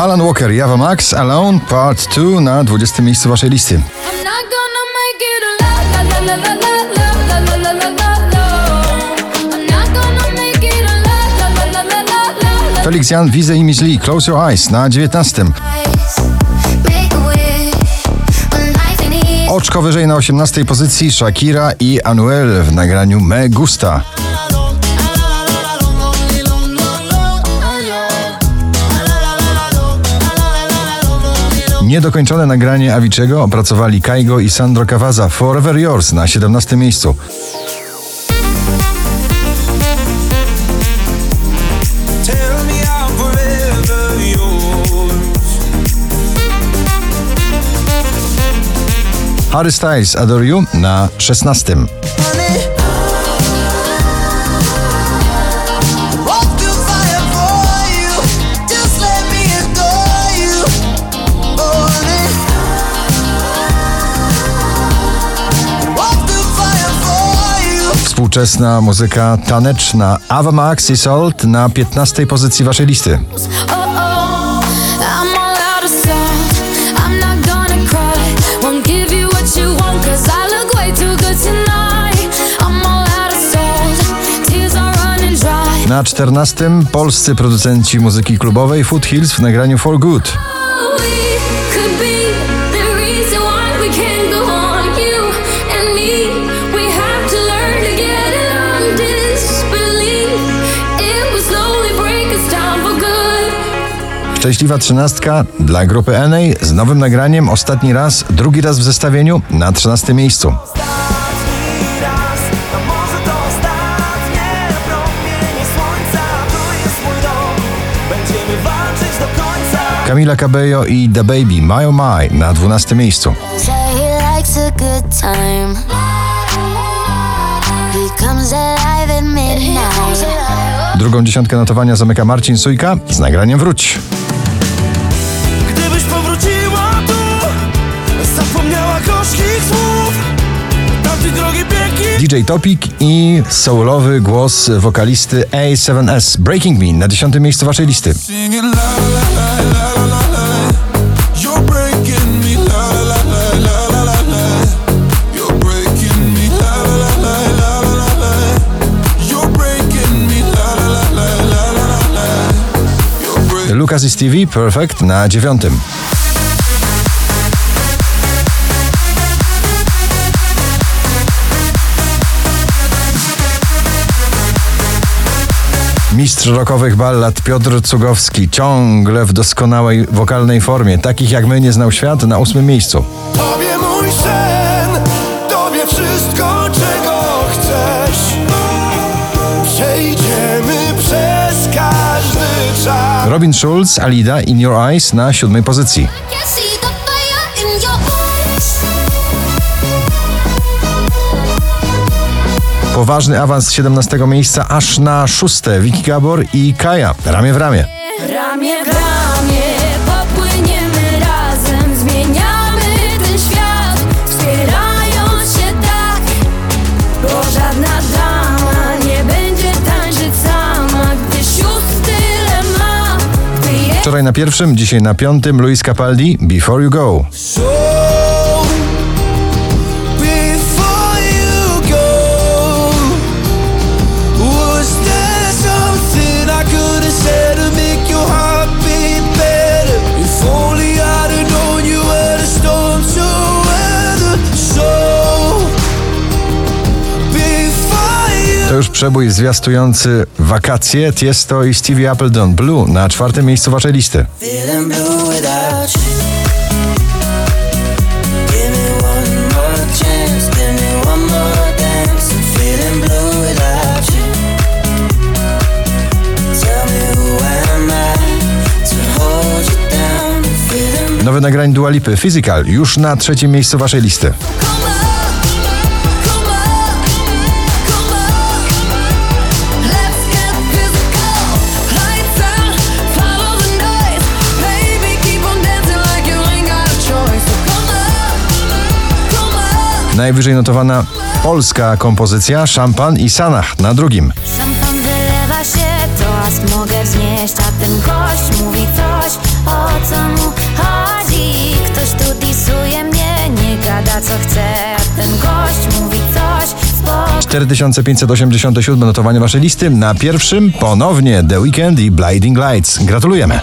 Alan Walker, Java Max, Alone Part 2 na 20 miejscu waszej listy. Felix Jan, Wize i Lee, Close Your Eyes na 19. Oczko wyżej na 18 pozycji Shakira i Anuel w nagraniu Me Gusta. Niedokończone nagranie Aviciego opracowali Kaigo i Sandro Cavazza Forever Yours na 17 miejscu. Harry Styles Adore You na 16. współczesna muzyka taneczna. Ava Max i Salt na 15 pozycji waszej listy. Na 14 polscy producenci muzyki klubowej Foothills w nagraniu For Good. Szczęśliwa trzynastka dla grupy NA z nowym nagraniem ostatni raz, drugi raz w zestawieniu na 13 miejscu. Kamila Cabello i The Baby My Oh My na 12 miejscu. He comes alive at midnight. Drugą dziesiątkę notowania zamyka Marcin Sujka z nagraniem Wróć. Gdybyś powróciła tu, zapomniała gorzkich słów. Piękni. DJ Topik i soulowy głos wokalisty A7S Breaking Me na 10 miejscu waszej listy. You're breaking Lucas i Stevie Perfect na dziewiątym. Mistrz rockowych ballad Piotr Cugowski ciągle w doskonałej wokalnej formie. Takich jak my nie znał świat na ósmym miejscu. Robin Schulz, Alida In Your Eyes na siódmej pozycji. Poważny awans z 17 miejsca aż na szóste. Vicky Gabor i Kaja ramię w ramię. Ramię w ramię Wczoraj na pierwszym, dzisiaj na piątym Luis Capaldi Before You Go. już przebój zwiastujący wakacje. Tiesto i Stevie Appledon Blue na czwartym miejscu waszej listy. Nowe nagranie Dualipy Physical już na trzecim miejscu waszej listy. Najwyżej notowana polska kompozycja Szampan i Sanach na drugim. Szampan wylewa się, toast mogę wznieść, a ten gość mówi coś, o co mu chodzi Ktoś tu disuje mnie, nie gada co chce A ten gość mówi coś spoko 4587 notowanie waszej listy. Na pierwszym ponownie The Weekend i Blinding Lights. Gratulujemy.